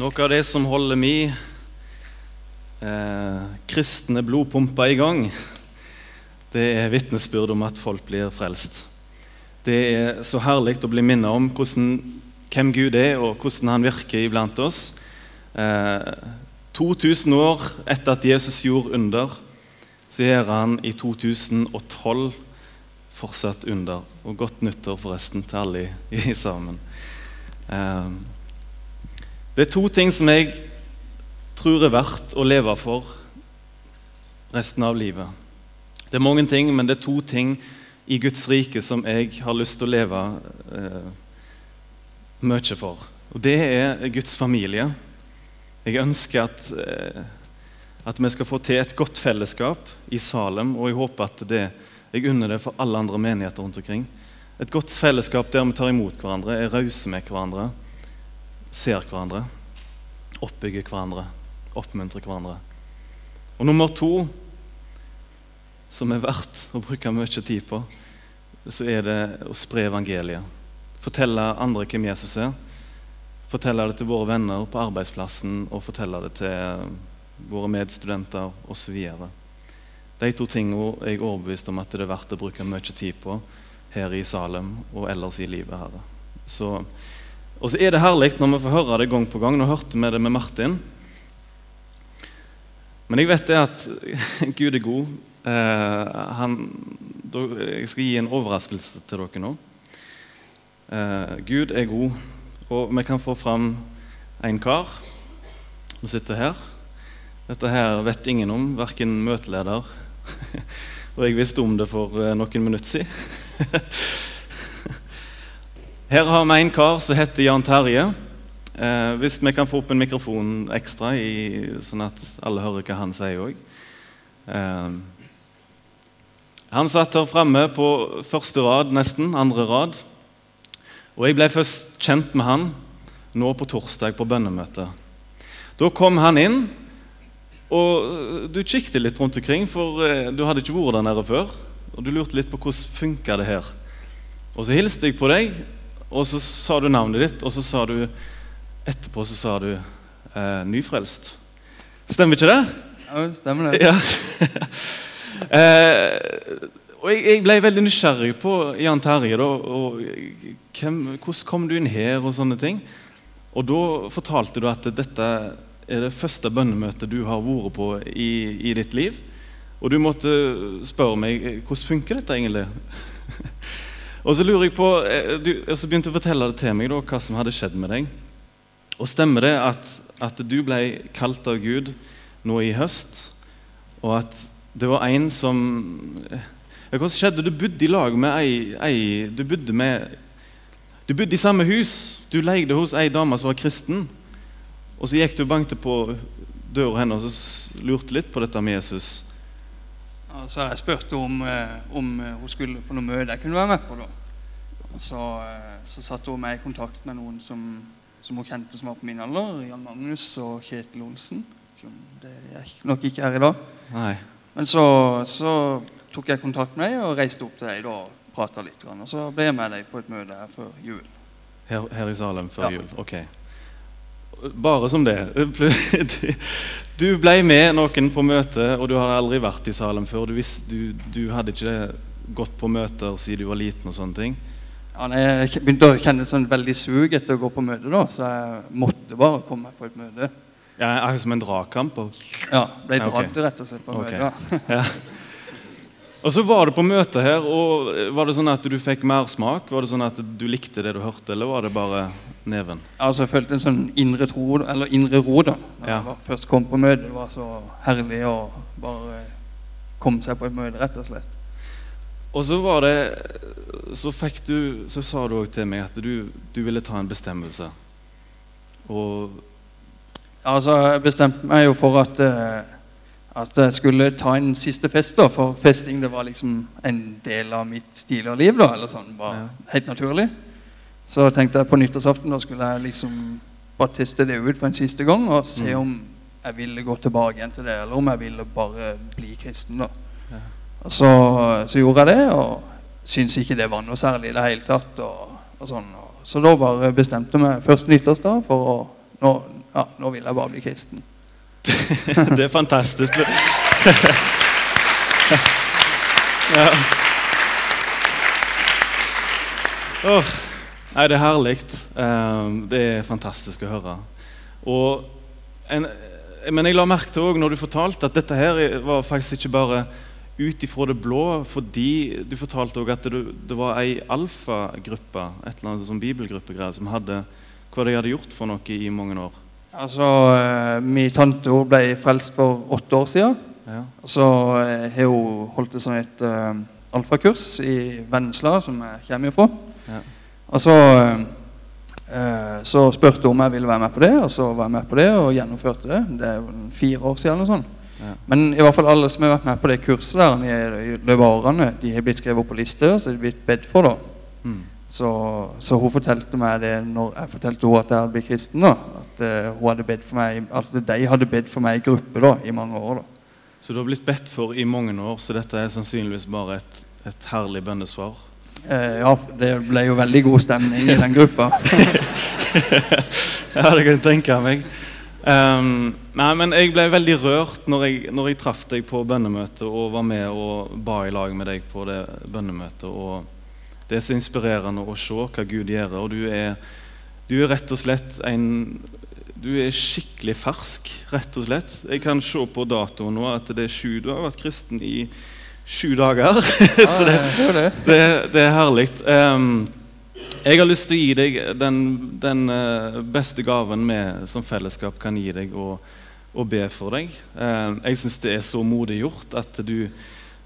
Noe av det som holder mi eh, kristne blodpumpe i gang, det er vitnesbyrd om at folk blir frelst. Det er så herlig å bli minnet om hvordan, hvem Gud er, og hvordan han virker iblant oss. Eh, 2000 år etter at Jesus gjorde under, så gjør han i 2012 fortsatt under. Og godt nyttår forresten til alle i, i sammen. Eh, det er to ting som jeg tror er verdt å leve for resten av livet. Det er mange ting, men det er to ting i Guds rike som jeg har lyst til å leve eh, mye for. Og Det er Guds familie. Jeg ønsker at, eh, at vi skal få til et godt fellesskap i Salem, og jeg håper at det, jeg unner det for alle andre menigheter rundt omkring. Et godt fellesskap der vi tar imot hverandre, er rause med hverandre, ser hverandre, oppbygger hverandre, oppmuntrer hverandre. Og nummer to, som er verdt å bruke mye tid på, så er det å spre evangeliet. Fortelle andre hvem Jesus er. Fortelle det til våre venner på arbeidsplassen og fortelle det til våre medstudenter osv. De to tingene er jeg overbevist om at det er verdt å bruke mye tid på her i Salem og ellers i livet. her. Så, og så er det herlig når vi får høre det gang på gang. Nå hørte vi det med Martin. Men jeg vet det at Gud er god. Eh, han, jeg skal gi en overraskelse til dere nå. Eh, Gud er god, og vi kan få fram en kar som sitter her. Dette her vet ingen om, verken møteleder Og jeg visste om det for eh, noen minutter siden. Her har vi en kar som heter Jan Terje. Eh, hvis vi kan få opp en mikrofon ekstra, i, sånn at alle hører hva han sier òg. Eh, han satt her fremme på første rad, nesten. Andre rad. Og jeg ble først kjent med han nå på torsdag på bønnemøtet. Da kom han inn, og du kikket litt rundt omkring, for eh, du hadde ikke vært der nede før. Og du lurte litt på hvordan funka det her. Og så hilste jeg på deg, og så sa du navnet ditt, og så sa du Etterpå så sa du eh, 'nyfrelst'. Stemmer ikke det? Ja, stemmer det. Ja. eh, og jeg, jeg, ble veldig nysgjerrig på Jan Terje. Da, og hvem, hvordan kom du inn her, og sånne ting. Og da fortalte du at dette er det første bønnemøtet du har vært på i, i ditt liv. Og du måtte spørre meg hvordan funker dette egentlig. og så lurer jeg på, eh, du, så begynte å fortelle det til meg da, hva som hadde skjedd med deg. Og stemmer det at, at, du ble kalt av Gud nå i høst, og at det var en som Hva skjedde? Du bodde i lag med ei, ei du, bodde med, du bodde i samme hus. Du leide hos ei dame som var kristen. Og så gikk du og banket på døra hennes og lurte litt på dette med Jesus. Ja, så jeg spurte om, eh, om hun skulle på noe møte jeg kunne være med på. da. Så, eh, så satte hun meg i kontakt med noen som som hun kjente som var på min alder. Jan Magnus og Kjetil Olsen. Det er nok ikke her i dag. Nei. Men så, så, tok jeg kontakt med dem og reiste opp til dem og prata litt. Og så ble jeg med dem på et møte her før jul. Her, her i Salem før ja. jul? Ok. Bare som det. Du ble med noen på møte, og du har aldri vært i Salem før. Du, visste, du, du hadde ikke gått på møter siden du var liten og sånne ting. Ja, jeg begynte å kjenne sånn veldig sug etter å gå på møte, da, så jeg måtte bare komme på et møte. Ja, Akkurat som en dragkamp? Og... Ja, ble dratt okay. rett og slett på okay. møte. Ja. Og så var det på møtet her, og Var det sånn at du fikk mersmak? Var det sånn at du likte det du hørte, eller var det bare neven? Altså, Jeg følte en sånn indre tro, eller indre ro da da ja. jeg først kom på møtet. Det var så herlig å bare komme seg på et møte, rett og slett. Og så var det Så, fikk du, så sa du òg til meg at du, du, ville ta en bestemmelse. Og altså, Jeg bestemte meg jo for at, eh, at jeg skulle ta en siste fest. da, For festing det var liksom en del av mitt tidligere liv. da, eller sånn, bare ja. Helt naturlig. Så tenkte jeg på nyttårsaften da skulle jeg liksom bare teste det ut for en siste gang og se mm. om jeg ville gå tilbake igjen til det, eller om jeg ville bare bli kristen. da. Og så, så, gjorde jeg det, og syntes ikke det var noe særlig i det hele tatt. Og, og sånn. Så da bare bestemte jeg meg først nyttårsdag for å nå, ja, nå vil jeg bare bli kristen. det er fantastisk. ja. Oh, nei, det er herlig. Um, det er fantastisk å høre. En, men jeg la merke til også når du fortalte at dette her var faktisk ikke bare ut ifra det blå, fordi du fortalte også at det, det var ei alfagruppe, et eller annet sånn bibelgruppegreier, som hadde hva de hadde gjort for noe i mange år. Altså, eh, Min tante hun ble frelst for åtte år siden. Ja. Så eh, har hun holdt et som et uh, alfakurs i Vennesla, som jeg kommer fra. Ja. Og så, uh, så spurte hun om jeg ville være med på det, og så var jeg med på det og gjennomførte det. Det er fire år siden. eller sånn. Ja. Men i hvert fall alle som har vært med på det kurset der de, de, årene, de har blitt skrevet opp på liste, så er de blitt bedt for. da. Mm. Så, så, hun fortalte meg det når jeg fortalte henne at jeg hadde blitt kristen. da, At uh, hadde meg, at de hadde bedt for meg i gruppe da, i mange år. da. Så du har blitt bedt for i mange år, så dette er sannsynligvis bare et, et herlig bønnesvar? Eh, ja, det ble jo veldig god stemning i den gruppa. ja, det kan jeg tenke meg. Um, nei, men jeg ble veldig rørt når jeg, når jeg traff deg på bønnemøtet og var med og ba i lag med deg på det bønnemøtet. og Det er så inspirerende å se hva Gud gjør. Og du er, du er rett og slett en Du er skikkelig fersk, rett og slett. Jeg kan se på datoen nå at det er sju. Du har vært kristen i sju dager. så det, det, det er herlig. Um, jeg har lyst til å gi deg den, den uh, beste gaven vi som fellesskap kan gi deg, og, og be for deg. Jeg syns det er så modig gjort at du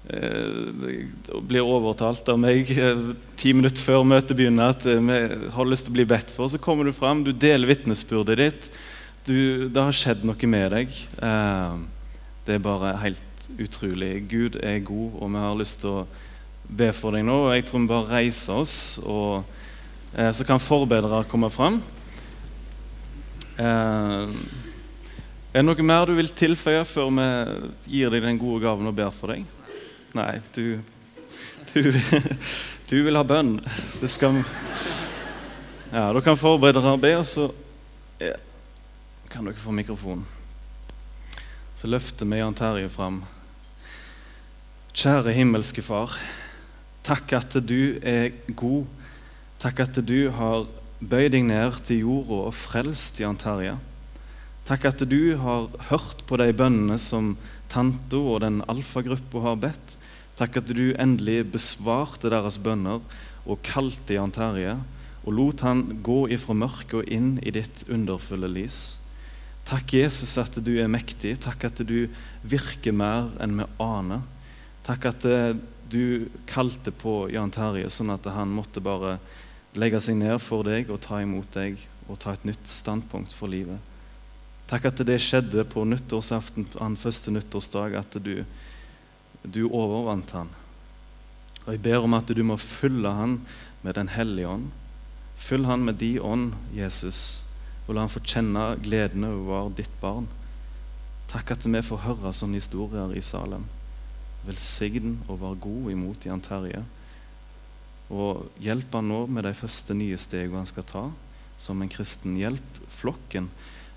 blir overtalt av meg ti minutter før møtet begynner at vi har lyst til å bli bedt for. Så kommer du fram, du deler vitnesbyrdet ditt. Du, det har skjedd noe med deg. det er bare helt utrolig. Gud er god, og vi har lyst til å be for deg nå. og Jeg tror vi bare reiser oss. og Eh, så kan forbedrere komme fram. Eh, er det noe mer du vil tilføye før vi gir deg den gode gaven og ber for deg? Nei, du, du, du vil ha bønn. Det skal Ja, dere kan og be, og så ja, kan dere få mikrofonen. Så løfter vi Jan Terje fram. Kjære himmelske Far. Takk at du er god Takk at du har bøyd deg ned til jorda og frelst Jan Terje. Takk at du har hørt på de bønnene som tanta og den alfagruppa har bedt. Takk at du endelig besvarte deres bønner og kalte Jan Terje og lot han gå ifra mørket og inn i ditt underfulle lys. Takk, Jesus, at du er mektig. Takk at du virker mer enn vi aner. Takk at eh, du kalte på Jan Terje sånn at han måtte bare legge seg ned for deg og ta imot deg og ta et nytt standpunkt for livet. Takk at det skjedde på nyttårsaften, den første nyttårsdag, at du, du overvant han. Og Jeg ber om at du må fylle han med Den hellige ånd. Fyll han med din ånd, Jesus, og la han få kjenne gleden over ditt barn. Takk at vi får høre sånne historier i Salem. Velsign og vær god imot Jan Terje. Og hjelp han nå med de første nye stegene han skal ta som en kristen. Hjelp flokken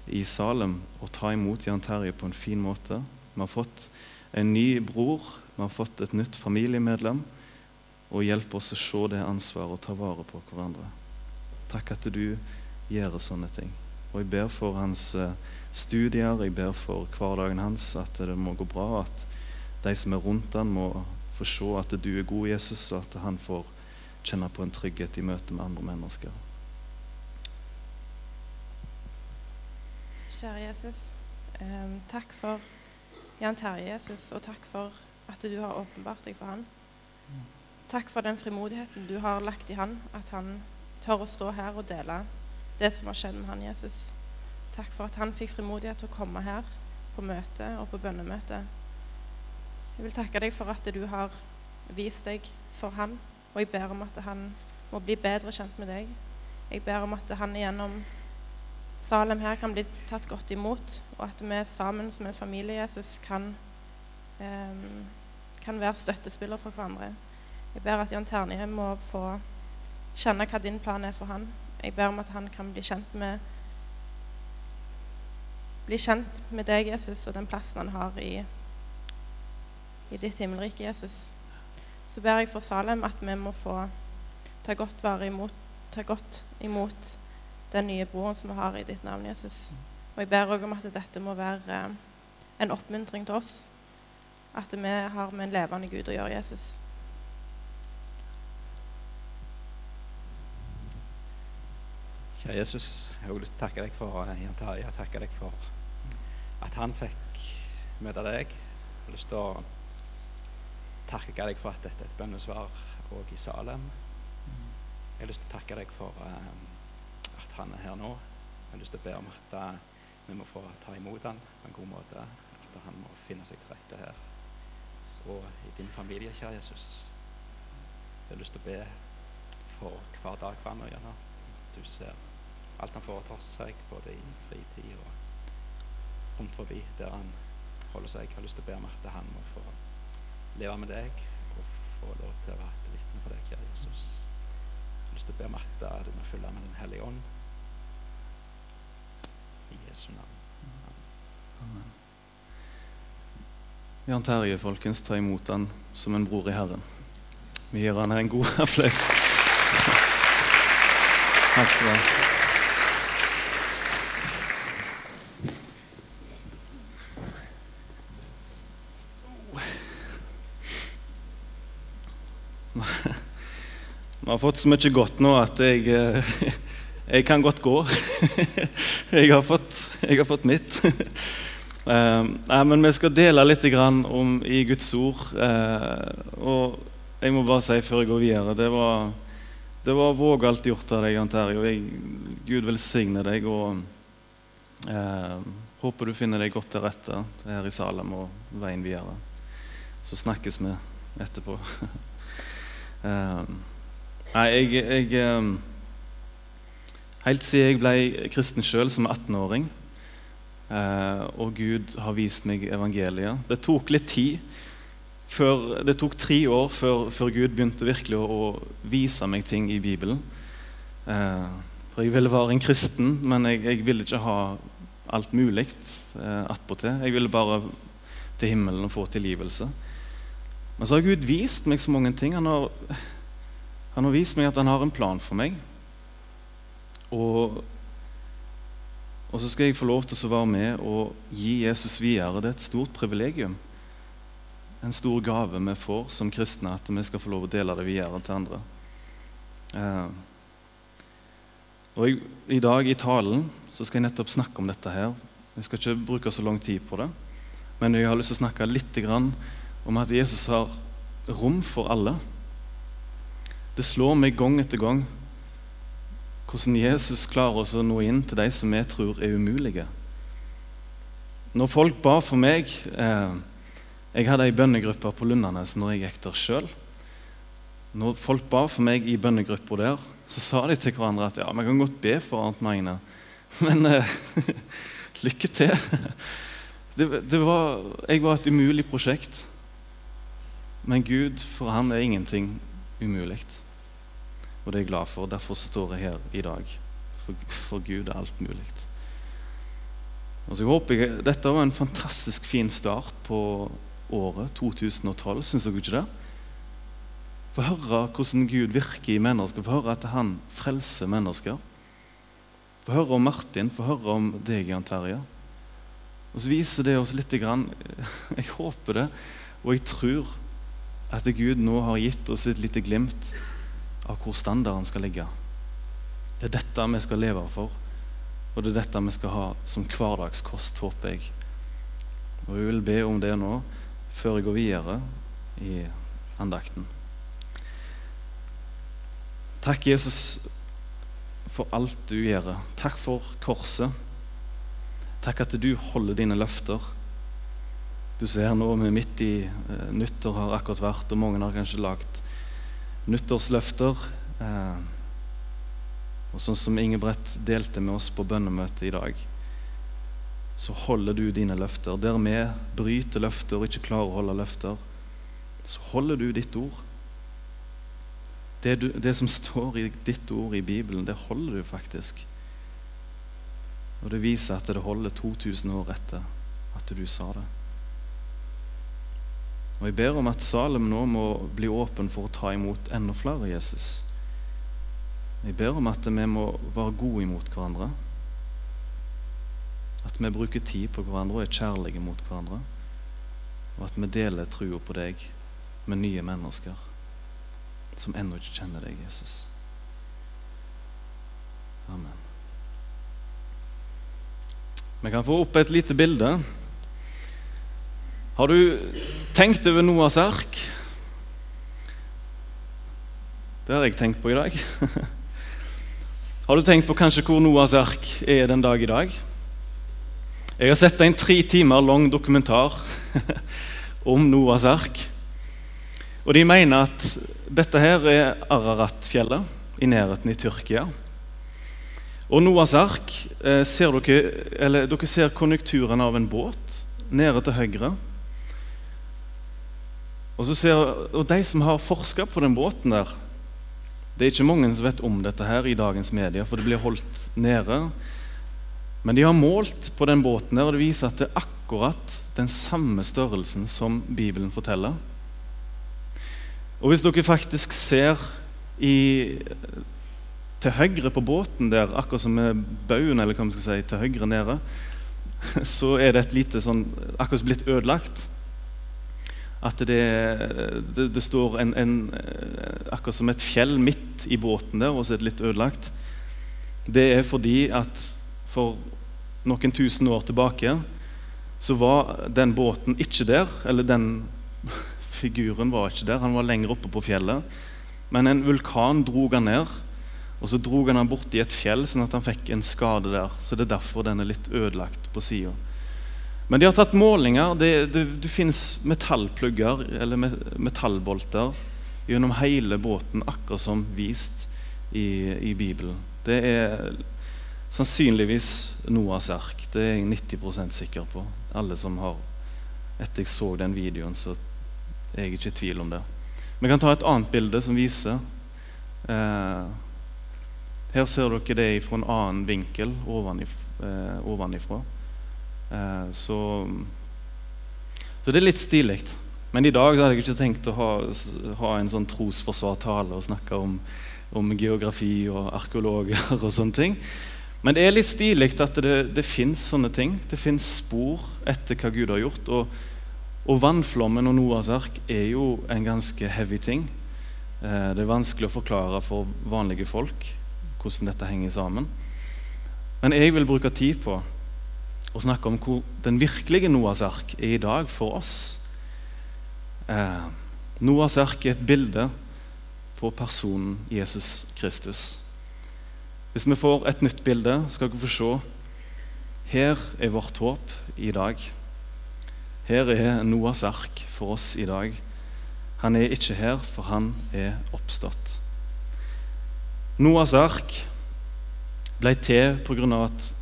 i Salem å ta imot Jan Terje på en fin måte. Vi har fått en ny bror, vi har fått et nytt familiemedlem. Og hjelp oss å se det ansvaret og ta vare på hverandre. Takk at du gjør sånne ting. Og jeg ber for hans eh, studier, jeg ber for hverdagen hans, at det må gå bra. At de som er rundt han må få se at du er god, Jesus, og at han får kjenne på en trygghet i møte med andre mennesker. Kjære Jesus, eh, takk for Jan Terje, Jesus, og takk for at du har åpenbart deg for han. Takk for den frimodigheten du har lagt i han, at han tør å stå her og dele det som har skjedd med han, Jesus. Takk for at han fikk frimodighet til å komme her på møte og på bønnemøte. Jeg vil takke deg for at du har vist deg for han og jeg ber om at han må bli bedre kjent med deg. Jeg ber om at han gjennom Salem her kan bli tatt godt imot, og at vi sammen som en familie Jesus kan, eh, kan være støttespillere for hverandre. Jeg ber at Jan Ternie må få kjenne hva din plan er for han. Jeg ber om at han kan bli kjent med bli kjent med deg, Jesus, og den plassen han har i, i ditt himmelrike, Jesus. Så ber jeg for Salem at vi må få ta godt imot, ta godt imot den nye broren som vi har i ditt navn, Jesus. Og jeg ber òg om at dette må være eh, en oppmuntring til oss. At vi har med en levende Gud å gjøre, Jesus. Kjære Jesus, jeg å takke deg for eh, Jan Terje. Jeg takker deg for at han fikk møte deg. Jeg har lyst til å takke deg for at dette er et bønnesvar òg i Salem. Jeg har lyst til å takke deg for um, han er her nå. Jeg har lyst til å be om at uh, vi må få ta imot han på en god måte. At han må finne seg til rette her. Og i din familie, kjære Jesus. Jeg har lyst til å be for hver dag for han og gjennom. Du ser alt han foretar seg, både i fritid og rundt forbi der han holder seg. Jeg har lyst til å be om at han må få leve med deg og få lov til å være et vitne for deg, kjære Jesus. Jeg har lyst til å be om at du må følge med Den hellige ånd. I Jesu navn. Amen. Jan Terje, folkens, ta imot han som en bror i Herren. Vi gir han en god applaus. Takk skal du ha. Vi har fått så mye godt nå at jeg, eh, jeg kan godt gå. Jeg har fått, jeg har fått mitt. Eh, nei, men vi skal dele litt om i Guds ord. Eh, og jeg må bare si før jeg går videre Det var, det var vågalt gjort av deg, Jan Terje. Gud velsigne deg. Og eh, håper du finner deg godt til rette her i Salem og veien videre. Så snakkes vi etterpå. eh, nei, jeg, jeg eh, Helt siden jeg ble kristen sjøl som 18-åring, eh, og Gud har vist meg evangeliet Det tok litt tid. Før, det tok tre år før, før Gud begynte virkelig å, å, vise meg ting i Bibelen. Eh, for Jeg ville være en kristen, men jeg, jeg ville ikke ha alt mulig eh, attpåtil. Jeg ville bare til himmelen og få tilgivelse. Men så har Gud vist meg så mange ting. Han har, han har vist meg at han har en plan for meg. Og, og så skal jeg få lov til å være med og gi Jesus videre. Det er et stort privilegium. En stor gave vi får som kristne, at vi skal få lov å dele det videre til andre. Eh, og jeg, I dag i talen så skal jeg nettopp snakke om dette her. Jeg skal ikke bruke så lang tid på det, men jeg har lyst til å snakke litt om at Jesus har rom for alle. Det slår meg gang etter gang hvordan Jesus klarer oss å nå inn til de som vi tror er umulige. Når folk ba for meg eh, Jeg hadde ei bønnegruppe på Lundanes når jeg gikk der sjøl. Når folk ba for meg i bønnegruppa der, så sa de til hverandre at ja, vi kan godt be for Arnt Magne, men eh, lykke til. Det, det var, jeg var et umulig prosjekt. Men Gud, for han er ingenting umulig. Og det er jeg glad for. Derfor står jeg her i dag. For, for Gud er alt mulig. Og så håper jeg, Dette var en fantastisk fin start på året 2012, syns dere ikke det? Få høre hvordan Gud virker i mennesker, få høre at han frelser mennesker. Få høre om Martin, få høre om deg, Jan Terje. Og så viser det oss litt grann, Jeg håper det, og jeg tror at Gud nå har gitt oss et lite glimt av hvor standarden skal ligge. Det er dette vi skal leve for, og det er dette vi skal ha som hverdagskost, håper jeg. Og Jeg vil be om det nå, før jeg går videre i andakten. Takk, Jesus, for alt du gjør. Takk for korset. Takk at du holder dine løfter. Du ser nå vi er midt i eh, nyttår har akkurat vært, og mange har kanskje lagd nyttårsløfter. Eh, og sånn som Ingebrett delte med oss på bønnemøtet i dag, så holder du dine løfter. Der vi bryter løfter og ikke klarer å holde løfter, så holder du ditt ord. Det, du, det som står i ditt ord i Bibelen, det holder du faktisk. Og det viser at det holder 2000 år etter at du sa det. Og Jeg ber om at Salem nå må bli åpen for å ta imot enda flere Jesus. Jeg ber om at vi må være gode imot hverandre. At vi bruker tid på hverandre og er kjærlige mot hverandre. Og at vi deler trua på deg med nye mennesker som ennå ikke kjenner deg, Jesus. Amen. Vi kan få opp et lite bilde. Har du tenkt over Noas ark? Det har jeg tenkt på i dag. Har du tenkt på kanskje hvor Noas ark er den dag i dag? Jeg har sett en tre timer lang dokumentar om Noas ark. Og De mener at dette her er Ararat-fjellet i nærheten i Tyrkia. Og Noas ark eh, ser dere, eller dere ser konjunkturen av en båt nede til høyre. Og, ser, og de som har forska på den båten der Det er ikke mange som vet om dette her i dagens media, for det blir holdt nede. Men de har målt på den båten der, og det viser at det er akkurat den samme størrelsen som Bibelen forteller. Og hvis dere faktisk ser i, til høyre på båten der, akkurat som med baugen, eller hva man skal si, til høyre nede, så er det et lite sånn akkurat blitt ødelagt at det, det, det står en, en, eh, akkurat som et fjell midt i båten der, og så er det litt ødelagt. Det er fordi at for noen tusen år tilbake så var den båten ikke der. Eller den figuren var ikke der. Han var lenger oppe på fjellet. Men en vulkan drog han ned, og så drog han han borti et fjell, sånn at han fikk en skade der. Så det er derfor den er litt ødelagt på sida. Men de har tatt målinger. Det, det, det finnes metallplugger eller metallbolter gjennom hele båten, akkurat som vist i, i Bibelen. Det er sannsynligvis Noas ark. Det er jeg 90% sikker på. Alle som har Etter jeg så den videoen, så er jeg ikke i tvil om det. Vi kan ta et annet bilde som viser eh, Her ser dere det fra en annen vinkel. Eh, ovenifra. Eh, så, så det er litt stilig. Men i dag hadde jeg ikke tenkt å ha, ha en sånn trosforsvartale og snakke om, om, geografi og arkeologer og sånne ting. Men det er litt stilig at det, det fins sånne ting. Det fins spor etter hva Gud har gjort. Og, og vannflommen og Noas ark er jo en ganske heavy ting. Eh, det er vanskelig å forklare for vanlige folk hvordan dette henger sammen. Men jeg vil bruke tid på og snakke om hvor den virkelige Noas ark er i dag for oss. Eh, Noas ark er et bilde på personen Jesus Kristus. Hvis vi får et nytt bilde, skal dere få se. Her er vårt håp i dag. Her er Noas ark for oss i dag. Han er ikke her, for han er oppstått. Noas ark ble til pga. at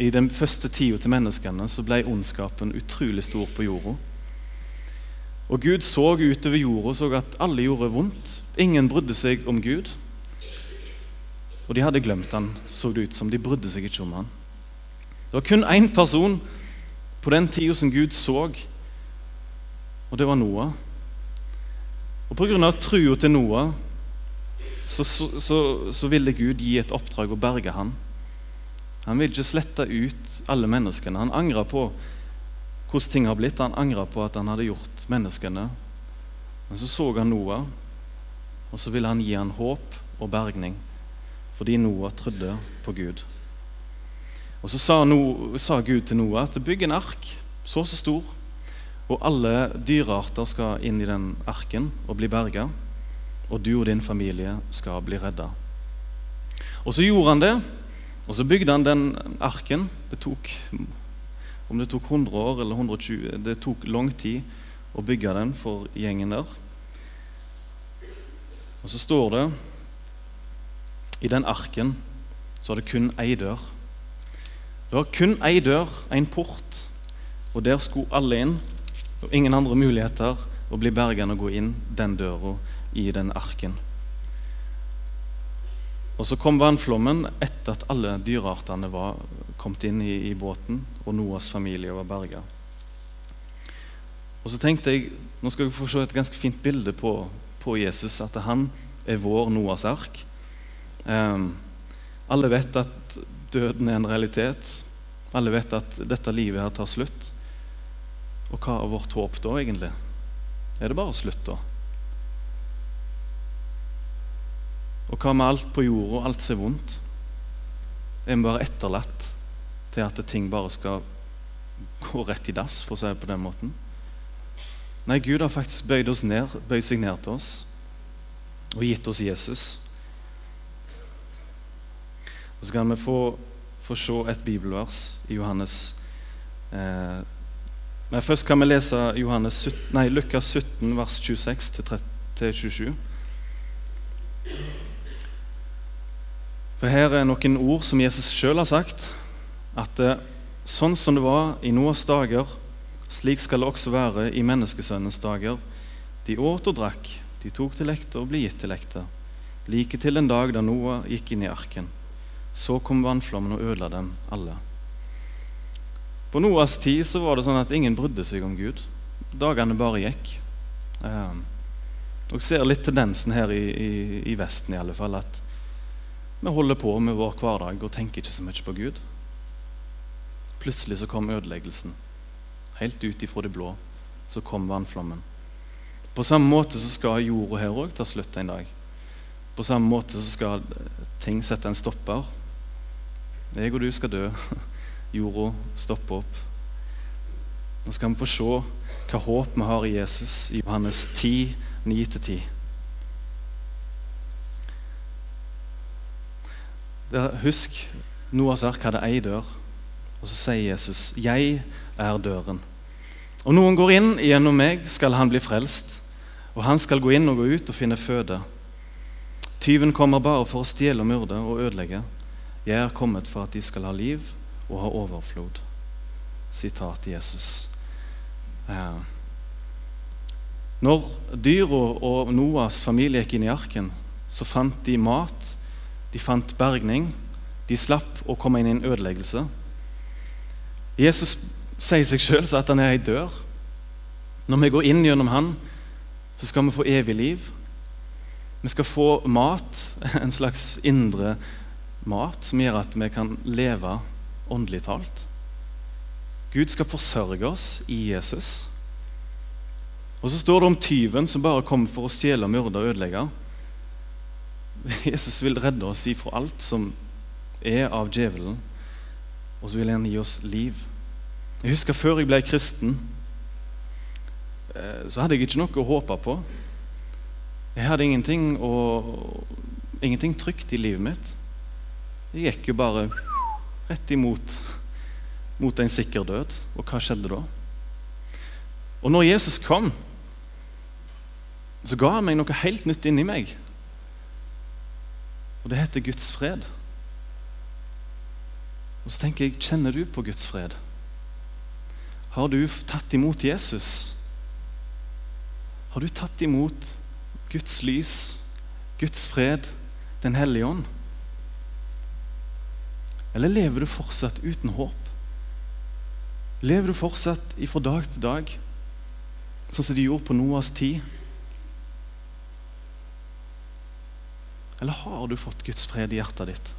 i den første tida til menneskene så ble ondskapen utrolig stor på jorda. Og Gud så utover jorda og så at alle gjorde vondt. Ingen brydde seg om Gud. Og de hadde glemt han, så det ut som. De brydde seg ikke om han. Det var kun én person på den tida som Gud så, og det var Noah. Og Pga. trua til Noah så, så, så, så ville Gud gi et oppdrag å berge han. Han vil ikke slette ut alle menneskene. Han angrer på hvordan ting har blitt. Han angrer på at han hadde gjort menneskene. Men så så han Noah, og så ville han gi han håp og bergning fordi Noah trodde på Gud. Og Så sa, no, sa Gud til Noah at bygg en ark så så stor, og alle dyrearter skal inn i den arken og bli berga, og du og din familie skal bli redda. Og så gjorde han det. Og så bygde han den arken. Det tok, om det tok 100 år eller 120 Det tok lang tid å bygge den for gjengen der. Og så står det i den arken så er det kun ei dør. Det var kun ei dør, en port, og der skulle alle inn. Og ingen andre muligheter å bli berget og gå inn den døra i den arken. Og så kom vannflommen etter at alle dyreartene var kommet inn i, i båten, og Noas familie var berga. Og så tenkte jeg, Nå skal vi få se et ganske fint bilde på, på Jesus, at han er vår Noas ark. Um, alle vet at døden er en realitet. Alle vet at dette livet her tar slutt. Og hva er vårt håp da, egentlig? Er det bare slutt, da? Og hva med alt på jorda, alt som er vondt? Er vi bare etterlatt til at ting bare skal gå rett i dass, for å si det på den måten? Nei, Gud har faktisk bøyd, oss ned, bøyd seg ned til oss og gitt oss Jesus. Og Så kan vi få, få se et bibelvers i Johannes eh, Men først kan vi lese Johannes, nei, Lukas 17, vers 26-27. For her er noen ord som Jesus sjøl har sagt. At eh, sånn som det var i Noas dager, slik skal det også være i menneskesønnens dager. De åt og drakk, de tok til lekte og ble gitt til lekte. Like til en dag da Noah gikk inn i arken. Så kom vannflommen og ødela dem alle. På Noas tid så var det sånn at ingen brydde seg om Gud. Dagene bare gikk. Um, og ser litt tendensen her i, i, i Vesten i alle fall, at vi holder på med vår hverdag og tenker ikke så mye på Gud. Plutselig så kom ødeleggelsen. Helt ut ifra det blå så kom vannflommen. På samme måte så skal jorda her òg ta slutt en dag. På samme måte så skal ting sette en stopper. Jeg og du skal dø. Jorda stopper opp. Nå skal vi få se hva håp vi har i Jesus i Johannes 10, 9-10. Husk, Noahs ark hadde ei dør, og så sier Jesus, 'Jeg er døren'. Og noen går inn gjennom meg, skal han bli frelst, og han skal gå inn og gå ut og finne føde. Tyven kommer bare for å stjele myrde og ødelegge. Jeg er kommet for at de skal ha liv og ha overflod. Sitat Jesus. Eh. Når dyra og Noas familie gikk inn i arken, så fant de mat de fant bergning. De slapp å komme inn i en ødeleggelse. Jesus sier seg sjøl at han er ei dør. Når vi går inn gjennom han, så skal vi få evig liv. Vi skal få mat, en slags indre mat, som gjør at vi kan leve åndelig talt. Gud skal forsørge oss i Jesus. Og så står det om tyven som bare kommer for å stjele, myrde og ødelegge. Jesus vil redde oss ifra alt som er av djevelen, og så vil han gi oss liv. Jeg husker Før jeg ble kristen, eh, så hadde jeg ikke noe å håpe på. Jeg hadde ingenting, og, ingenting trygt i livet mitt. Jeg gikk jo bare rett imot mot en sikker død. Og hva skjedde da? Og når Jesus kom, så ga han meg noe helt nytt inni meg. Og det heter Guds fred. Og så tenker jeg, Kjenner du på Guds fred? Har du tatt imot Jesus? Har du tatt imot Guds lys, Guds fred, Den hellige ånd? Eller lever du fortsatt uten håp? Lever du fortsatt fra dag til dag, sånn som de gjorde på Noas tid? Eller har du fått Guds fred i hjertet ditt?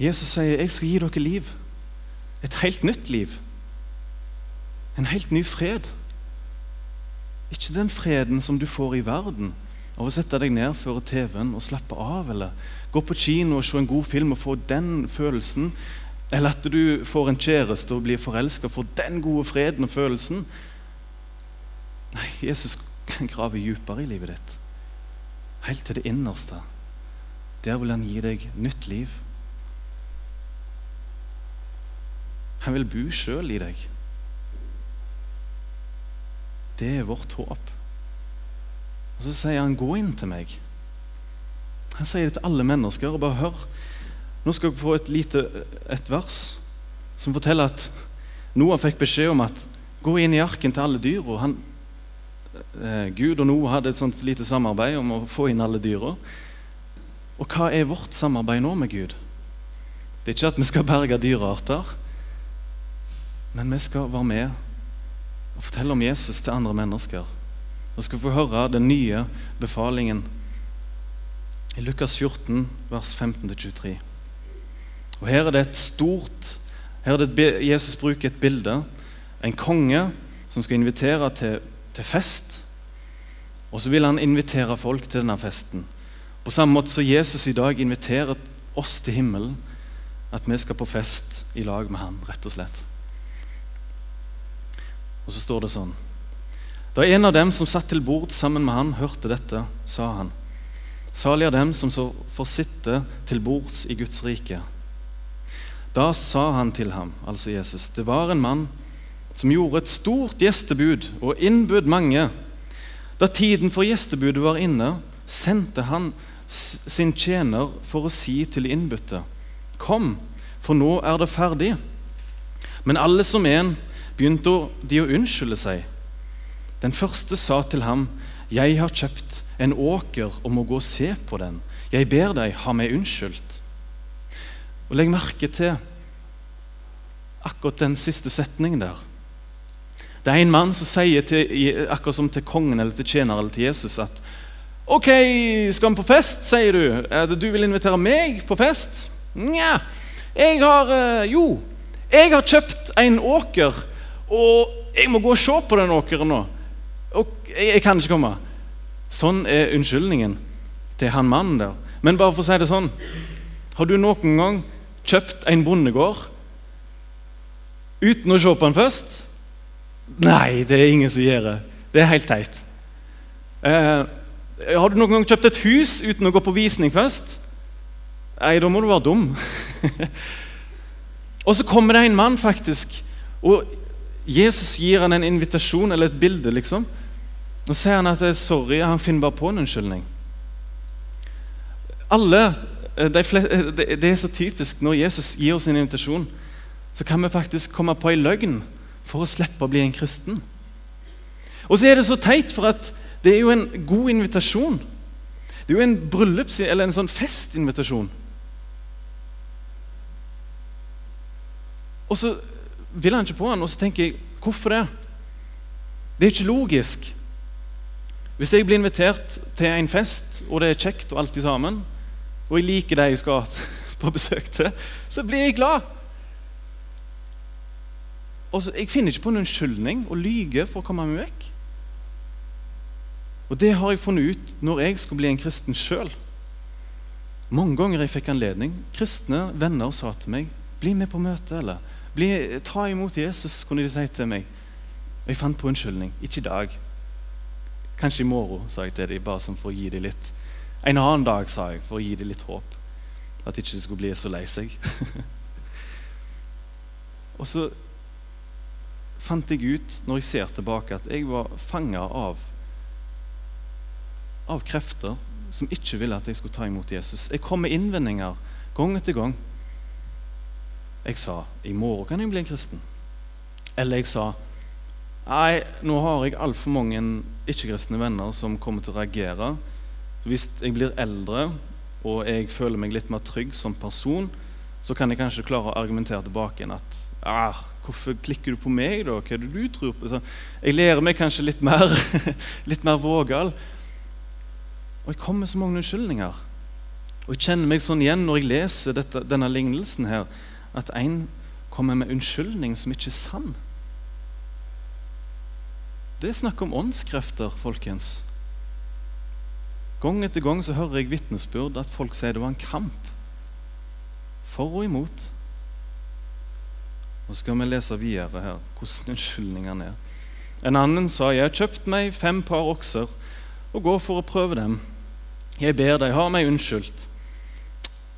Jesus sier, 'Jeg skal gi dere liv.' Et helt nytt liv. En helt ny fred. Ikke den freden som du får i verden av å sette deg ned før TV-en og slappe av, eller gå på kino og se en god film og få den følelsen, eller at du får en kjæreste og blir forelska og får den gode freden og følelsen. Nei, Jesus graver dypere i livet ditt helt til det innerste. Der vil han gi deg nytt liv. Han vil bo sjøl i deg. Det er vårt håp. Og Så sier han, 'Gå inn til meg'. Han sier det til alle mennesker. og bare hør. Nå skal dere få et lite et vers som forteller at Noah fikk beskjed om at gå inn i arken til alle dyra'. Gud og Noah hadde et sånt lite samarbeid om å få inn alle dyra. Og hva er vårt samarbeid nå med Gud? Det er ikke at vi skal berge dyrearter, men vi skal være med og fortelle om Jesus til andre mennesker. Og skal få høre den nye befalingen i Lukas 14, vers 15-23. Og Her er det et stort her er det Jesus bruker et bilde. En konge som skal invitere til, til fest. Og så vil han invitere folk til denne festen. På samme måte som Jesus i dag inviterer oss til himmelen. At vi skal på fest i lag med han, rett og slett. Og så står det sånn Da en av dem som satt til bord sammen med han, hørte dette, sa han Salig er dem som så får sitte til bords i Guds rike. Da sa han til ham, altså Jesus, det var en mann som gjorde et stort gjestebud og innbød mange. Da tiden for gjestebudet var inne, sendte han sin tjener for å si til innbytte, Kom, for nå er det ferdig. Men alle som en begynte de å unnskylde seg. Den første sa til ham, Jeg har kjøpt en åker og må gå og se på den. Jeg ber deg, ha meg unnskyldt. Og Legg merke til akkurat den siste setningen der. Det er en mann som sier til, akkurat som til kongen eller til tjener eller til Jesus at OK, skal vi på fest, sier du. Er det Du vil invitere meg på fest? Nja, jeg har eh, Jo, jeg har kjøpt en åker, og jeg må gå og se på den åkeren nå. Og jeg, jeg kan ikke komme. Sånn er unnskyldningen til han mannen der. Men bare for å si det sånn Har du noen gang kjøpt en bondegård uten å se på den først? Nei, det er ingen som gjør det. Det er helt teit. Eh, har du noen gang kjøpt et hus uten å gå på visning først? Nei, da må du være dum. og så kommer det en mann, faktisk, og Jesus gir han en invitasjon eller et bilde. liksom. Nå sier han at det er sorry, han finner bare på en unnskyldning. Alle, eh, de fleste, eh, Det er så typisk når Jesus gir oss en invitasjon så kan vi faktisk komme på ei løgn for å slippe å bli en kristen. Og så er det så teit, for at det er jo en god invitasjon. Det er jo en bryllups- eller en sånn festinvitasjon. Og så vil han ikke på han, og så tenker jeg hvorfor det? Det er ikke logisk. Hvis jeg blir invitert til en fest, og det er kjekt og alt sammen, og jeg liker de jeg skal på besøk til, så blir jeg glad. Så, Jeg finner ikke på en unnskyldning å lyge for å komme meg vekk. Og Det har jeg funnet ut når jeg skulle bli en kristen sjøl. Mange ganger jeg fikk anledning. Kristne venner sa til meg 'Bli med på møte', eller bli, 'Ta imot Jesus', kunne de si til meg. Og jeg fant på unnskyldning. Ikke i dag. Kanskje i morgen, sa jeg til dem, bare som for å gi dem litt. En annen dag, sa jeg, for å gi dem litt håp. At de ikke skulle bli så lei seg. og så fant jeg ut når jeg ser tilbake, at jeg var fanga av, av krefter som ikke ville at jeg skulle ta imot Jesus. Jeg kom med innvendinger gang etter gang. Jeg sa i morgen kan jeg bli en kristen. Eller jeg sa nei, nå har jeg altfor mange ikke-kristne venner som kommer til å reagere. Hvis jeg blir eldre og jeg føler meg litt mer trygg som person, så kan jeg kanskje klare å argumentere tilbake igjen at ah, Hvorfor klikker du på meg, da? Hva er det du tror på? Så jeg lærer meg kanskje litt mer, litt mer vågal. Og jeg kommer med så mange unnskyldninger. Og jeg kjenner meg sånn igjen når jeg leser dette, denne lignelsen her, at en kommer med unnskyldning som ikke er sann. Det er snakk om åndskrefter, folkens. Gang etter gang så hører jeg vitnesbyrd at folk sier det var en kamp. For og imot. Og skal vi lese videre her hvordan unnskyldningene er. En annen sa, 'Jeg har kjøpt meg fem par okser og går for å prøve dem.' 'Jeg ber deg, ha meg unnskyldt.'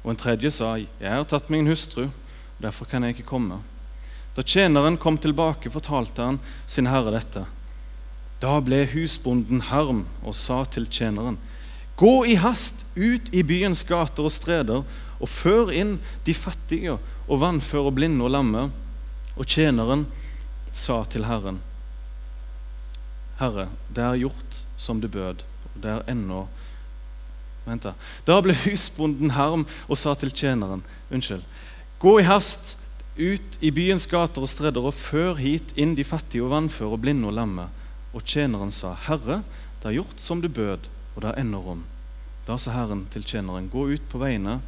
Og en tredje sa, 'Jeg har tatt en hustru, og derfor kan jeg ikke komme.' Da tjeneren kom tilbake, fortalte han sin herre dette. Da ble husbonden harm og sa til tjeneren.: Gå i hast ut i byens gater og streder og før inn de fattige og vannføre blinde og lamme og tjeneren sa til Herren, Herre, det er gjort som du bød, og det er ennå Vent da. Da ble husbonden harm og sa til tjeneren Unnskyld. Gå i hast ut i byens gater og stredder og før hit inn de fattige og vannføre og blinde og lamme. Og tjeneren sa, Herre, det er gjort som du bød, og det er ennå rom. Da sa Herren til tjeneren, gå ut på veiene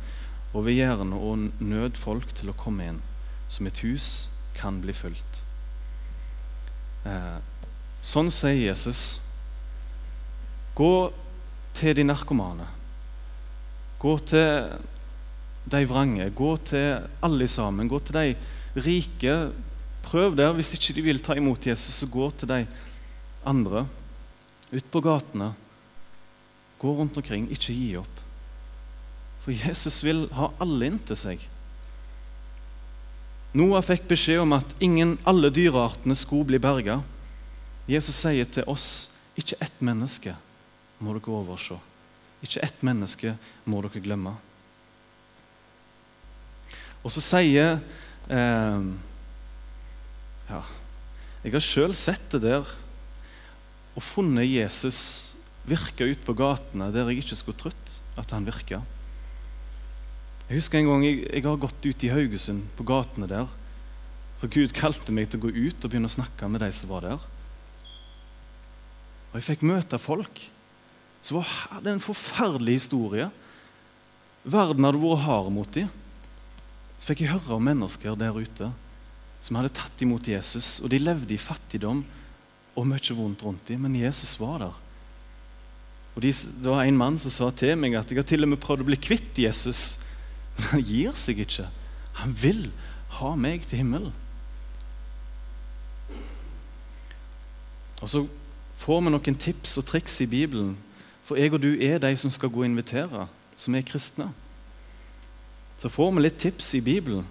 og ved gjerdene og nød folk til å komme inn, så mitt hus kan bli fulgt. Eh, sånn sier Jesus. Gå til de narkomane. Gå til de vrange. Gå til alle sammen. Gå til de rike. Prøv der. Hvis ikke de vil ta imot Jesus, så gå til de andre. Ut på gatene. Gå rundt omkring. Ikke gi opp. For Jesus vil ha alle inntil seg. Noah fikk beskjed om at ingen, alle dyreartene skulle bli berga. Jesus sier til oss ikke ett menneske må dere overse. Ikke ett menneske må dere glemme. Og så sier eh, Ja, jeg har sjøl sett det der og funnet Jesus virke ut på gatene der jeg ikke skulle trodd at han virka. Jeg husker en gang jeg, jeg har gått ut i Haugesund, på gatene der. For Gud kalte meg til å gå ut og begynne å snakke med de som var der. Og jeg fikk møte folk Så var det en forferdelig historie. Verden hadde vært hard mot dem. Så fikk jeg høre om mennesker der ute som hadde tatt imot Jesus. Og de levde i fattigdom og mye vondt rundt dem, men Jesus var der. Og de, Det var en mann som sa til meg at jeg har til og med prøvd å bli kvitt Jesus. Men han gir seg ikke. Han vil ha meg til himmelen. Og så får vi noen tips og triks i Bibelen. For jeg og du er de som skal gå og invitere, som er kristne. Så får vi litt tips i Bibelen.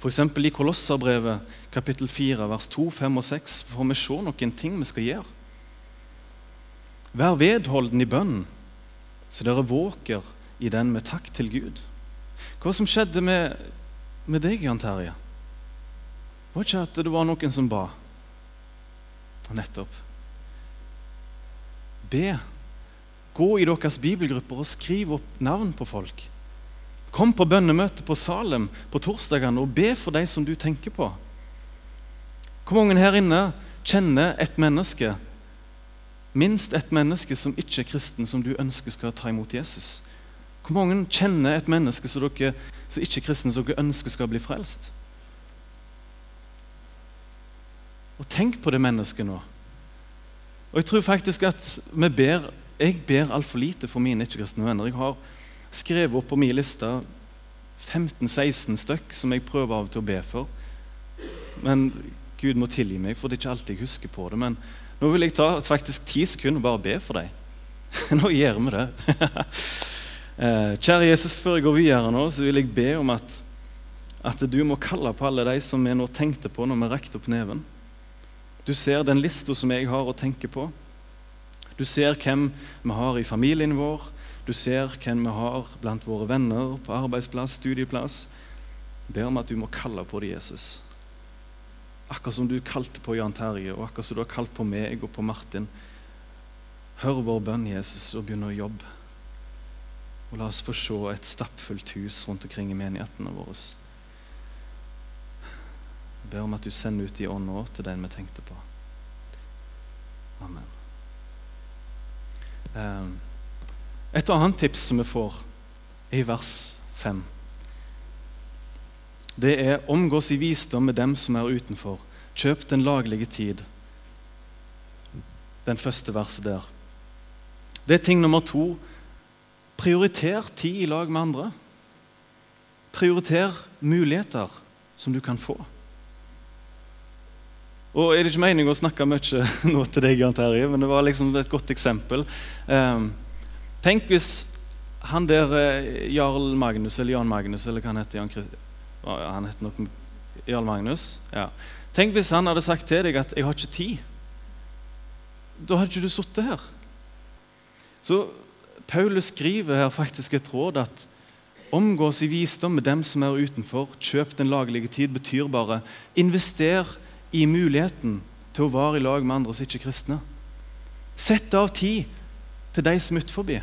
F.eks. i Kolosserbrevet kapittel 4, vers 2, 5 og 6 får vi se noen ting vi skal gjøre. Vær vedholden i bønnen, så dere våker i den med takk til Gud. Hva som skjedde med, med deg, Jan Terje? Var ikke at det var noen som ba? Nettopp. Be. Gå i deres bibelgrupper og skriv opp navn på folk. Kom på bønnemøte på Salem på torsdagene og be for de som du tenker på. Hvor mange her inne kjenner et menneske, minst et menneske som ikke er kristen, som du ønsker skal ta imot Jesus? Hvor mange kjenner et menneske som, dere, som ikke kristen, som dere ønsker skal bli frelst? Og tenk på det mennesket nå. Og Jeg tror faktisk at vi ber, jeg ber altfor lite for mine ikke-kristne venner. Jeg har skrevet opp på min liste 15-16 stykk som jeg prøver av og til å be for. Men Gud må tilgi meg, for det er ikke alltid jeg husker på det. Men nå vil jeg ta faktisk ti sekunder og bare be for deg. nå gjør vi det. Eh, kjære Jesus, før jeg går videre nå, så vil jeg be om at, at du må kalle på alle de som vi nå tenkte på når vi rekte opp neven. Du ser den lista som jeg har å tenke på. Du ser hvem vi har i familien vår. Du ser hvem vi har blant våre venner på arbeidsplass, studieplass. Jeg ber om at du må kalle på det, Jesus. Akkurat som du kalte på Jan Terje, og akkurat som du har kalt på meg og på Martin. Hør vår bønn, Jesus, og begynn å jobbe. Og la oss få se et stappfullt hus rundt omkring i menighetene våre. Jeg ber om at du sender ut i ånda til den vi tenkte på. Amen. Ehm, et annet tips som vi får, er i vers 5. Det er 'omgås i visdom med dem som er utenfor'. Kjøp den laglige tid. Den første verset der. Det er ting nummer to Prioriter tid i lag med andre. Prioriter muligheter som du kan få. Og Er det ikke meningen å snakke mye nå til deg, Jan Terje, men det var liksom et godt eksempel. Um, tenk hvis han der uh, Jarl Magnus, eller Jan Magnus, eller hva han heter Jan. Han heter nok Jarl Magnus. Ja. Tenk hvis han hadde sagt til deg at 'jeg har ikke tid'. Da hadde ikke du sittet her. Så Paulus skriver her faktisk et råd at omgås i visdom med dem som er utenfor. Kjøp den lagelige tid betyr bare invester i muligheten til å være i lag med andre som ikke er kristne. Sett av tid til de som er utenfor.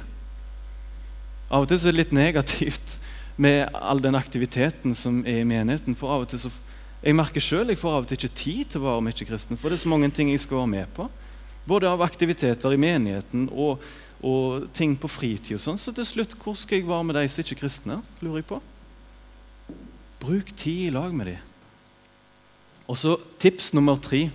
Av og til så er det litt negativt med all den aktiviteten som er i menigheten. For av og til så, Jeg merker selv, jeg får av og til ikke tid til å være med ikke-kristen, for det er så mange ting jeg skal være med på. Både av aktiviteter i menigheten og, og ting på fritid. og sånn, Så til slutt, hvor skal jeg være med de som ikke er kristne? lurer jeg på. Bruk tid i lag med dem. Og så tips nummer tre.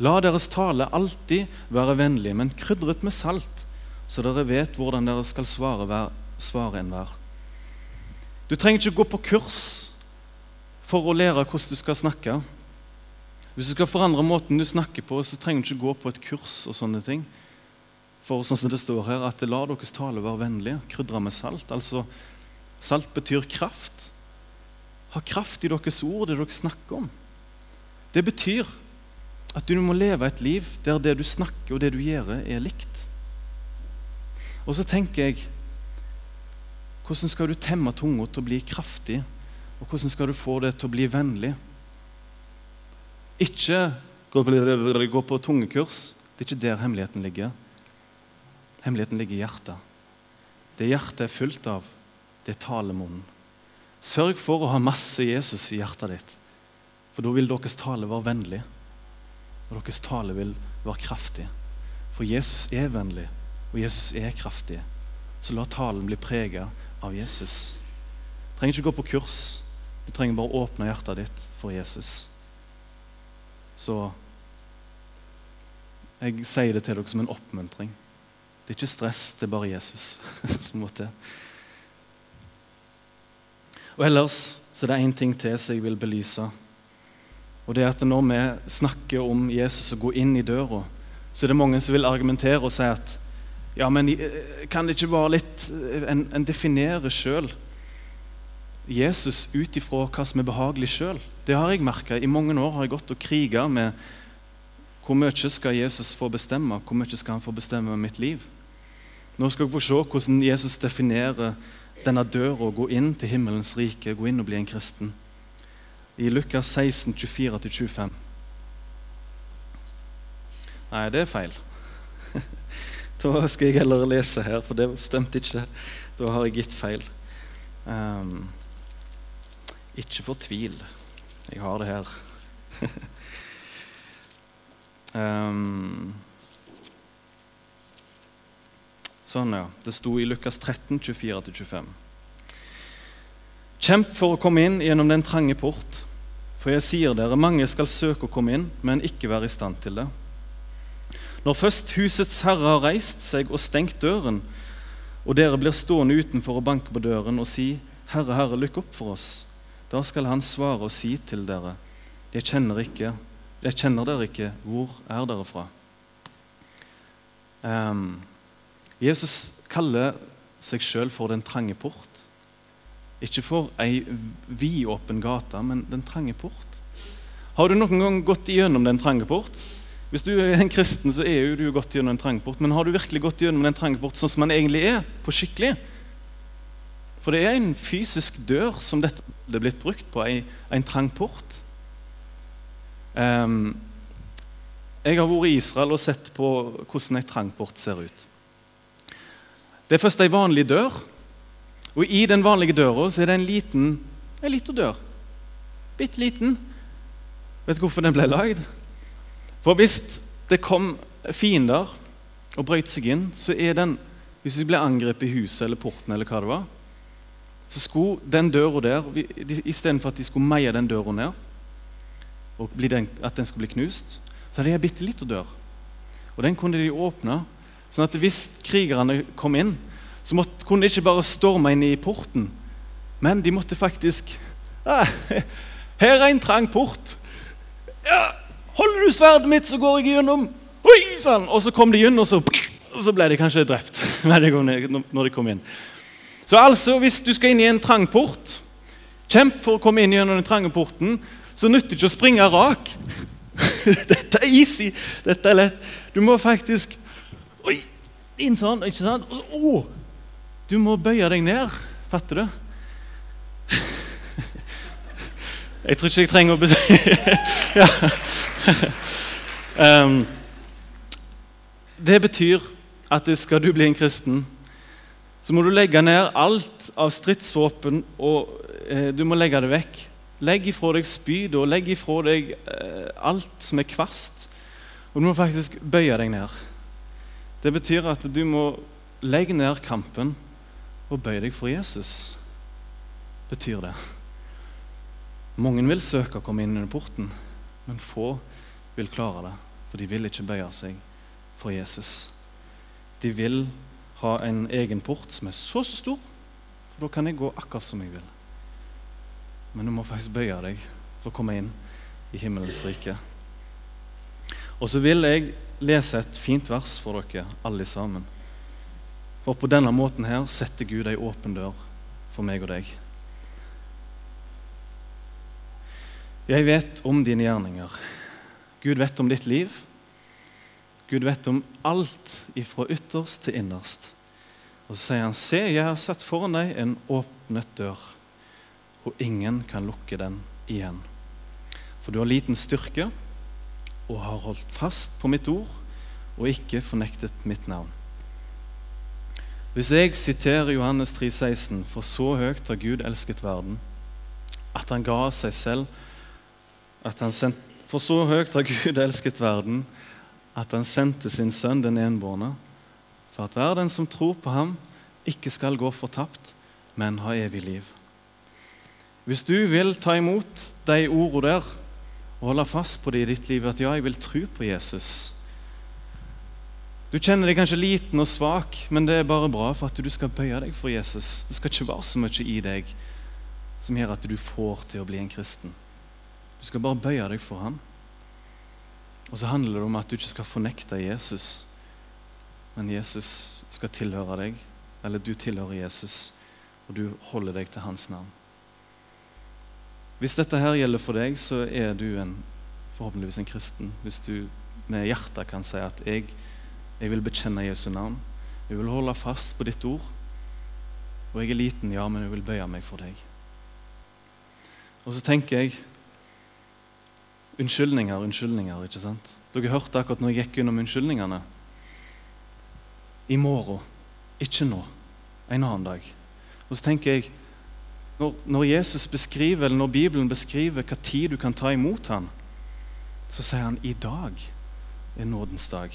La deres tale alltid være vennlig, men krydret med salt, så dere vet hvordan dere skal svare, hver, svare enhver. Du trenger ikke gå på kurs for å lære hvordan du skal snakke. Hvis du skal forandre måten du snakker på, så trenger du ikke gå på et kurs og sånne ting. For sånn som det står her, at la deres tale være vennlig, krydra med salt. Altså, Salt betyr kraft. Ha kraft i deres ord, det dere snakker om. Det betyr at du må leve et liv der det du snakker og det du gjør, er likt. Og så tenker jeg hvordan skal du temme tunga til å bli kraftig? Og hvordan skal du få det til å bli vennlig? Ikke gå på tungekurs. Det er ikke der hemmeligheten ligger. Hemmeligheten ligger i hjertet. Det hjertet er fullt av, det er talemunnen. Sørg for å ha masse Jesus i hjertet ditt, for da vil deres tale være vennlig. Og deres tale vil være kraftig. For Jesus er vennlig, og Jesus er kraftig. Så la talen bli prega av Jesus. Du trenger ikke gå på kurs. Du trenger bare å åpne hjertet ditt for Jesus. Så jeg sier det til dere som en oppmuntring. Det er ikke stress, det er bare Jesus som må til. Og Ellers så er det én ting til som jeg vil belyse. Og det er at Når vi snakker om Jesus og går inn i døra, så er det mange som vil argumentere og si at ja, men eh, kan det ikke være litt eh, En, en definerer sjøl Jesus ut ifra hva som er behagelig sjøl. Det har jeg merka. I mange år har jeg gått og kriga med hvor mye skal Jesus få bestemme, hvor mye skal han få bestemme med mitt liv. Nå skal dere få se hvordan Jesus definerer denne døra å gå inn til himmelens rike, gå inn og bli en kristen. I Lukas 16, 24-25. Nei, det er feil. Da skal jeg heller lese her, for det stemte ikke. Da har jeg gitt feil. Um, ikke fortvil. Jeg har det her. um, sånn, ja. Det sto i Lukas 13, 24-25. Kjemp for å komme inn gjennom den trange port. For jeg sier dere, mange skal søke å komme inn, men ikke være i stand til det. Når først husets herre har reist seg og stengt døren, og dere blir stående utenfor og banke på døren og si, Herre, Herre, lykk opp for oss, da skal han svare og si til dere, jeg kjenner, ikke, jeg kjenner dere ikke, hvor er dere fra? Um, Jesus kaller seg sjøl for den trange port. Ikke for ei vidåpen gate, men den trange port. Har du noen gang gått gjennom den trange port? Hvis du er en kristen, så er jo du gått gjennom den trange port. Men har du virkelig gått gjennom den trange port sånn som den egentlig er? på skikkelig? For det er en fysisk dør som dette er blitt brukt på, en trangport. Um, jeg har vært i Israel og sett på hvordan en trangport ser ut. Det er først ei vanlig dør, og i den vanlige døra så er det en liten, en liten dør. Bitte liten. Vet du hvorfor den ble lagd? For hvis det kom fiender og brøt seg inn, så er den Hvis vi ble angrepet i huset eller porten, eller hva det var, så skulle den døra der Istedenfor at de skulle meie den døra ned, og den, at den skulle bli knust, så hadde de ei bitte lita dør. Og Den kunne de åpne, sånn at hvis krigerne kom inn, så måtte, kunne de ikke bare storme inn i porten, men de måtte faktisk ah, 'Her er en trang port.' Ja, 'Holder du sverdet mitt, så går jeg gjennom.' Oi, sånn. Og så kom de inn, og så, og så ble de kanskje drept når de kom inn. Så altså, hvis du skal inn i en trang port, kjemp for å komme inn gjennom den trange porten, så nytter det ikke å springe rak. Dette er easy. Dette er lett. Du må faktisk Oi, inn sånn, ikke sant? Og så, å, du må bøye deg ned. Fatter du? Jeg tror ikke jeg trenger å ja um, det betyr at skal du bli en kristen, så må du legge ned alt av stridsvåpen, og eh, du må legge det vekk. Legg ifra deg spyd og legg ifra deg eh, alt som er kvast. Og du må faktisk bøye deg ned. Det betyr at du må legge ned kampen og bøye deg for Jesus. Betyr det. Mange vil søke å komme inn under porten, men få vil klare det. For de vil ikke bøye seg for Jesus. De vil ha en egen port som er så så stor, for da kan jeg gå akkurat som jeg vil. Men du må faktisk bøye deg for å komme inn i himmelens rike. Og så vil jeg lese et fint vers for dere alle sammen. For på denne måten her setter Gud ei åpen dør for meg og deg. Jeg vet om dine gjerninger. Gud vet om ditt liv. Gud vet om alt ifra ytterst til innerst. Og så sier han, se, jeg har sett foran deg en åpnet dør, og ingen kan lukke den igjen. For du har liten styrke og har holdt fast på mitt ord og ikke fornektet mitt navn. Hvis jeg siterer Johannes 3, 16, for så høyt har Gud elsket verden, at han ga seg selv sendte, For så høyt har Gud elsket verden, at han sendte sin sønn den enbårne, for at hver den som tror på ham, ikke skal gå fortapt, men ha evig liv. Hvis du vil ta imot de ordene der og holde fast på det i ditt liv, at ja, jeg vil tro på Jesus Du kjenner deg kanskje liten og svak, men det er bare bra for at du skal bøye deg for Jesus. Det skal ikke være så mye i deg som gjør at du får til å bli en kristen. Du skal bare bøye deg for ham. Og så handler det om at du ikke skal fornekte Jesus, men Jesus skal tilhøre deg, eller du tilhører Jesus, og du holder deg til hans navn. Hvis dette her gjelder for deg, så er du en, forhåpentligvis en kristen. Hvis du med hjertet kan si at jeg, jeg vil bekjenne Jesu navn, jeg vil holde fast på ditt ord, og jeg er liten, ja, men jeg vil bøye meg for deg. Og så tenker jeg Unnskyldninger, unnskyldninger. ikke sant? Dere hørte akkurat når jeg gikk gjennom unnskyldningene. I morgen, ikke nå. En annen dag. Og så tenker jeg, når, når Jesus beskriver, eller når Bibelen beskriver hva tid du kan ta imot ham, så sier han i dag er nådens dag.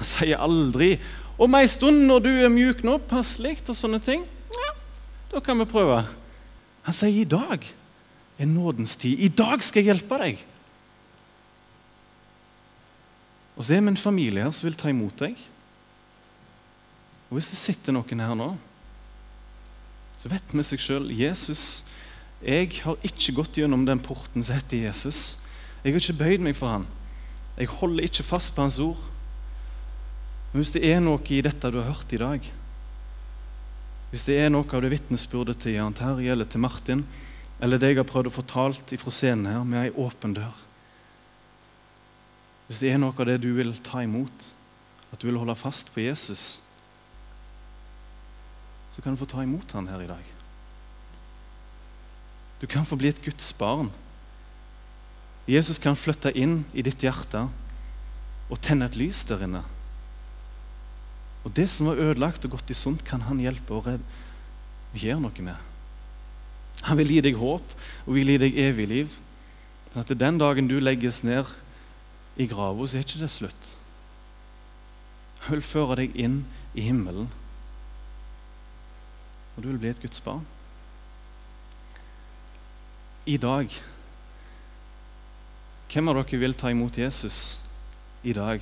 Han sier aldri om ei stund når du er mjuk nå, passelig og sånne ting. Ja, da kan vi prøve. Han sier i dag er nådens tid. I dag skal jeg hjelpe deg. Og så er vi en familie her som vil ta imot deg. Og hvis det sitter noen her nå, så vet vi seg sjøl Jesus, jeg har ikke gått gjennom den porten som heter Jesus. Jeg har ikke bøyd meg for han. Jeg holder ikke fast på hans ord. Men hvis det er noe i dette du har hørt i dag, hvis det er noe av det vitnesbyrdet til Jan Terje eller til Martin, eller det jeg har prøvd å fortalt ifra scenen her, med ei åpen dør. Hvis det er noe av det du vil ta imot, at du vil holde fast på Jesus, så kan du få ta imot han her i dag. Du kan få bli et Guds barn. Jesus kan flytte inn i ditt hjerte og tenne et lys der inne. Og det som var ødelagt og gått i sunt, kan han hjelpe og gjøre noe med. Han vil gi deg håp og vil gi deg evig liv. Sånn at den dagen du legges ned i grava, så er ikke det slutt. Han vil føre deg inn i himmelen, og du vil bli et Guds barn. I dag Hvem av dere vil ta imot Jesus i dag?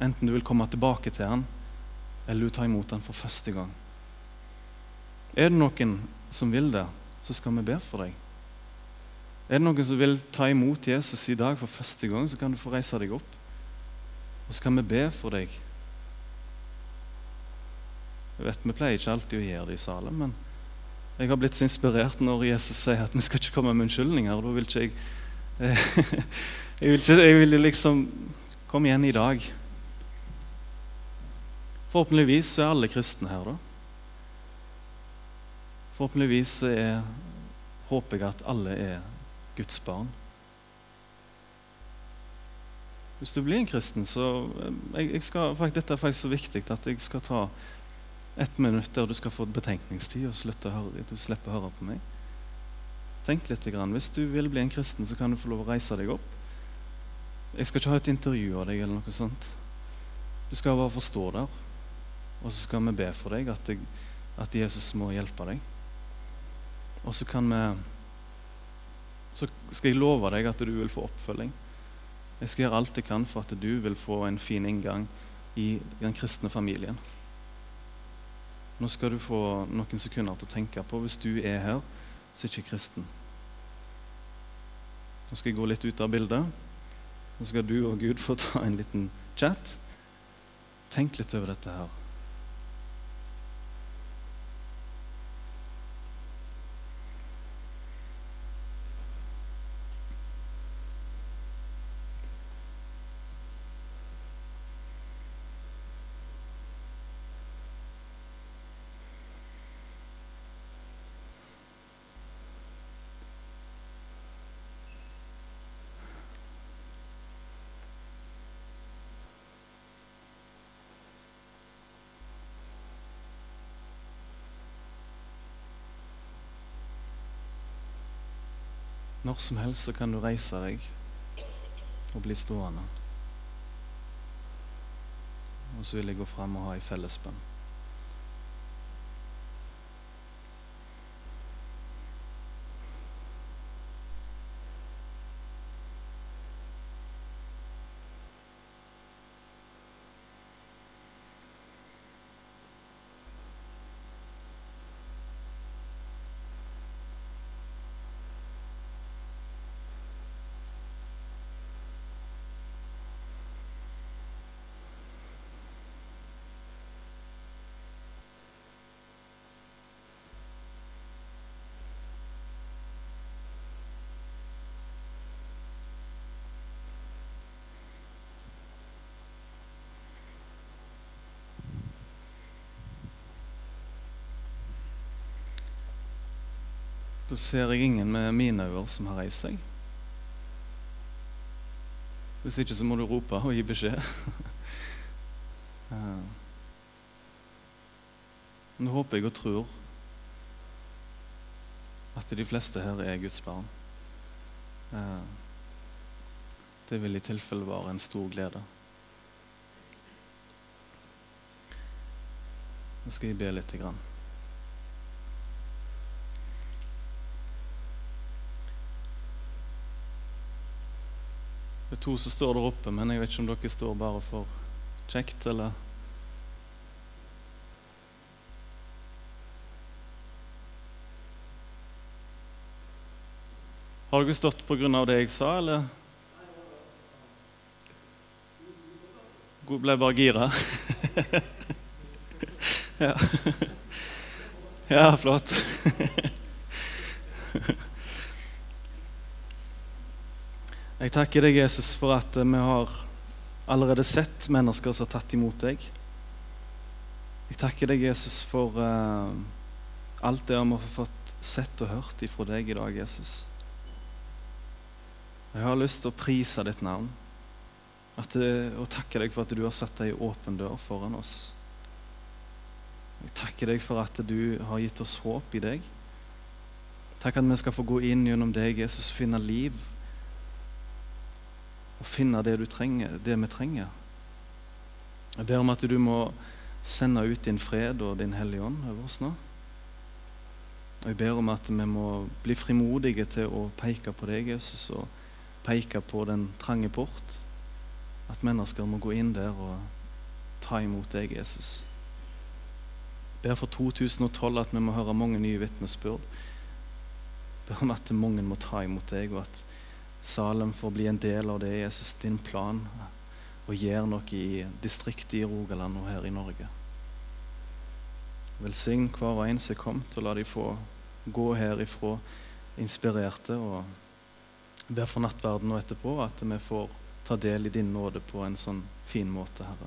Enten du vil komme tilbake til han, eller du tar imot han for første gang. Er det noen som vil det, så skal vi be for deg. Er det noen som vil ta imot Jesus i dag for første gang, så kan du få reise deg opp. Og så kan vi be for deg. Jeg vet, Vi pleier ikke alltid å gjøre det i salen, men jeg har blitt så inspirert når Jesus sier at vi skal ikke komme med unnskyldninger. Da vil ikke jeg jeg, vil ikke, jeg vil liksom Kom igjen i dag. Forhåpentligvis er alle kristne her, da. Forhåpentligvis er, håper jeg at alle er Guds barn. Hvis du blir en kristen, så eh, jeg, jeg skal, Dette er faktisk så viktig at jeg skal ta ett minutt der du skal få betenkningstid og slutte å høre, du slipper å høre på meg. Tenk litt. Grann. Hvis du vil bli en kristen, så kan du få lov å reise deg opp. Jeg skal ikke ha et intervju av deg, eller noe sånt. Du skal bare forstå der. Og så skal vi be for deg at, jeg, at Jesus må hjelpe deg. Og så kan vi Så skal jeg love deg at du vil få oppfølging. Jeg skal gjøre alt jeg kan for at du vil få en fin inngang i den kristne familien. Nå skal du få noen sekunder til å tenke på hvis du er her er ikke kristen. Nå skal jeg gå litt ut av bildet. Nå skal du og Gud få ta en liten chat. Tenk litt over dette her. Når som helst så kan du reise deg og bli stående. Og så vil jeg gå fram og ha ei fellesbønn. Da ser jeg ingen med mine øyne som har reist seg. Hvis ikke så må du rope og gi beskjed. Nå håper jeg og tror at de fleste her er Guds barn. Det vil i tilfelle være en stor glede. Nå skal jeg be litt. Grann. Er to som står der oppe, men jeg vet ikke om dere står bare for kjekt, eller Har dere stått av det jeg sa, eller? Ble bare gira? ja. ja, flott. Jeg takker deg, Jesus, for at eh, vi har allerede sett mennesker som har tatt imot deg. Jeg takker deg, Jesus, for uh, alt det vi har fått sett og hørt ifra deg i dag, Jesus. Jeg har lyst til å prise ditt navn at, eh, og takke deg for at du har satt ei åpen dør foran oss. Jeg takker deg for at du har gitt oss håp i deg. Takk at vi skal få gå inn gjennom deg, Jesus, og finne liv og finne det, trenger, det vi trenger. Jeg ber om at du må sende ut din fred og din Hellige Ånd over oss nå. Og Jeg ber om at vi må bli frimodige til å peke på deg, Jesus, og peke på den trange port. At mennesker må gå inn der og ta imot deg, Jesus. Jeg ber for 2012 at vi må høre mange nye vitnesbyrd. Jeg ber om at mange må ta imot deg, og at Salem får bli en del av det Jesus din plan og gjør noe i distriktet i Rogaland og her i Norge. Velsign hver og en som er kommet, og la de få gå herifra inspirerte. og Ber for nattverden og etterpå at vi får ta del i din nåde på en sånn fin måte, Herre.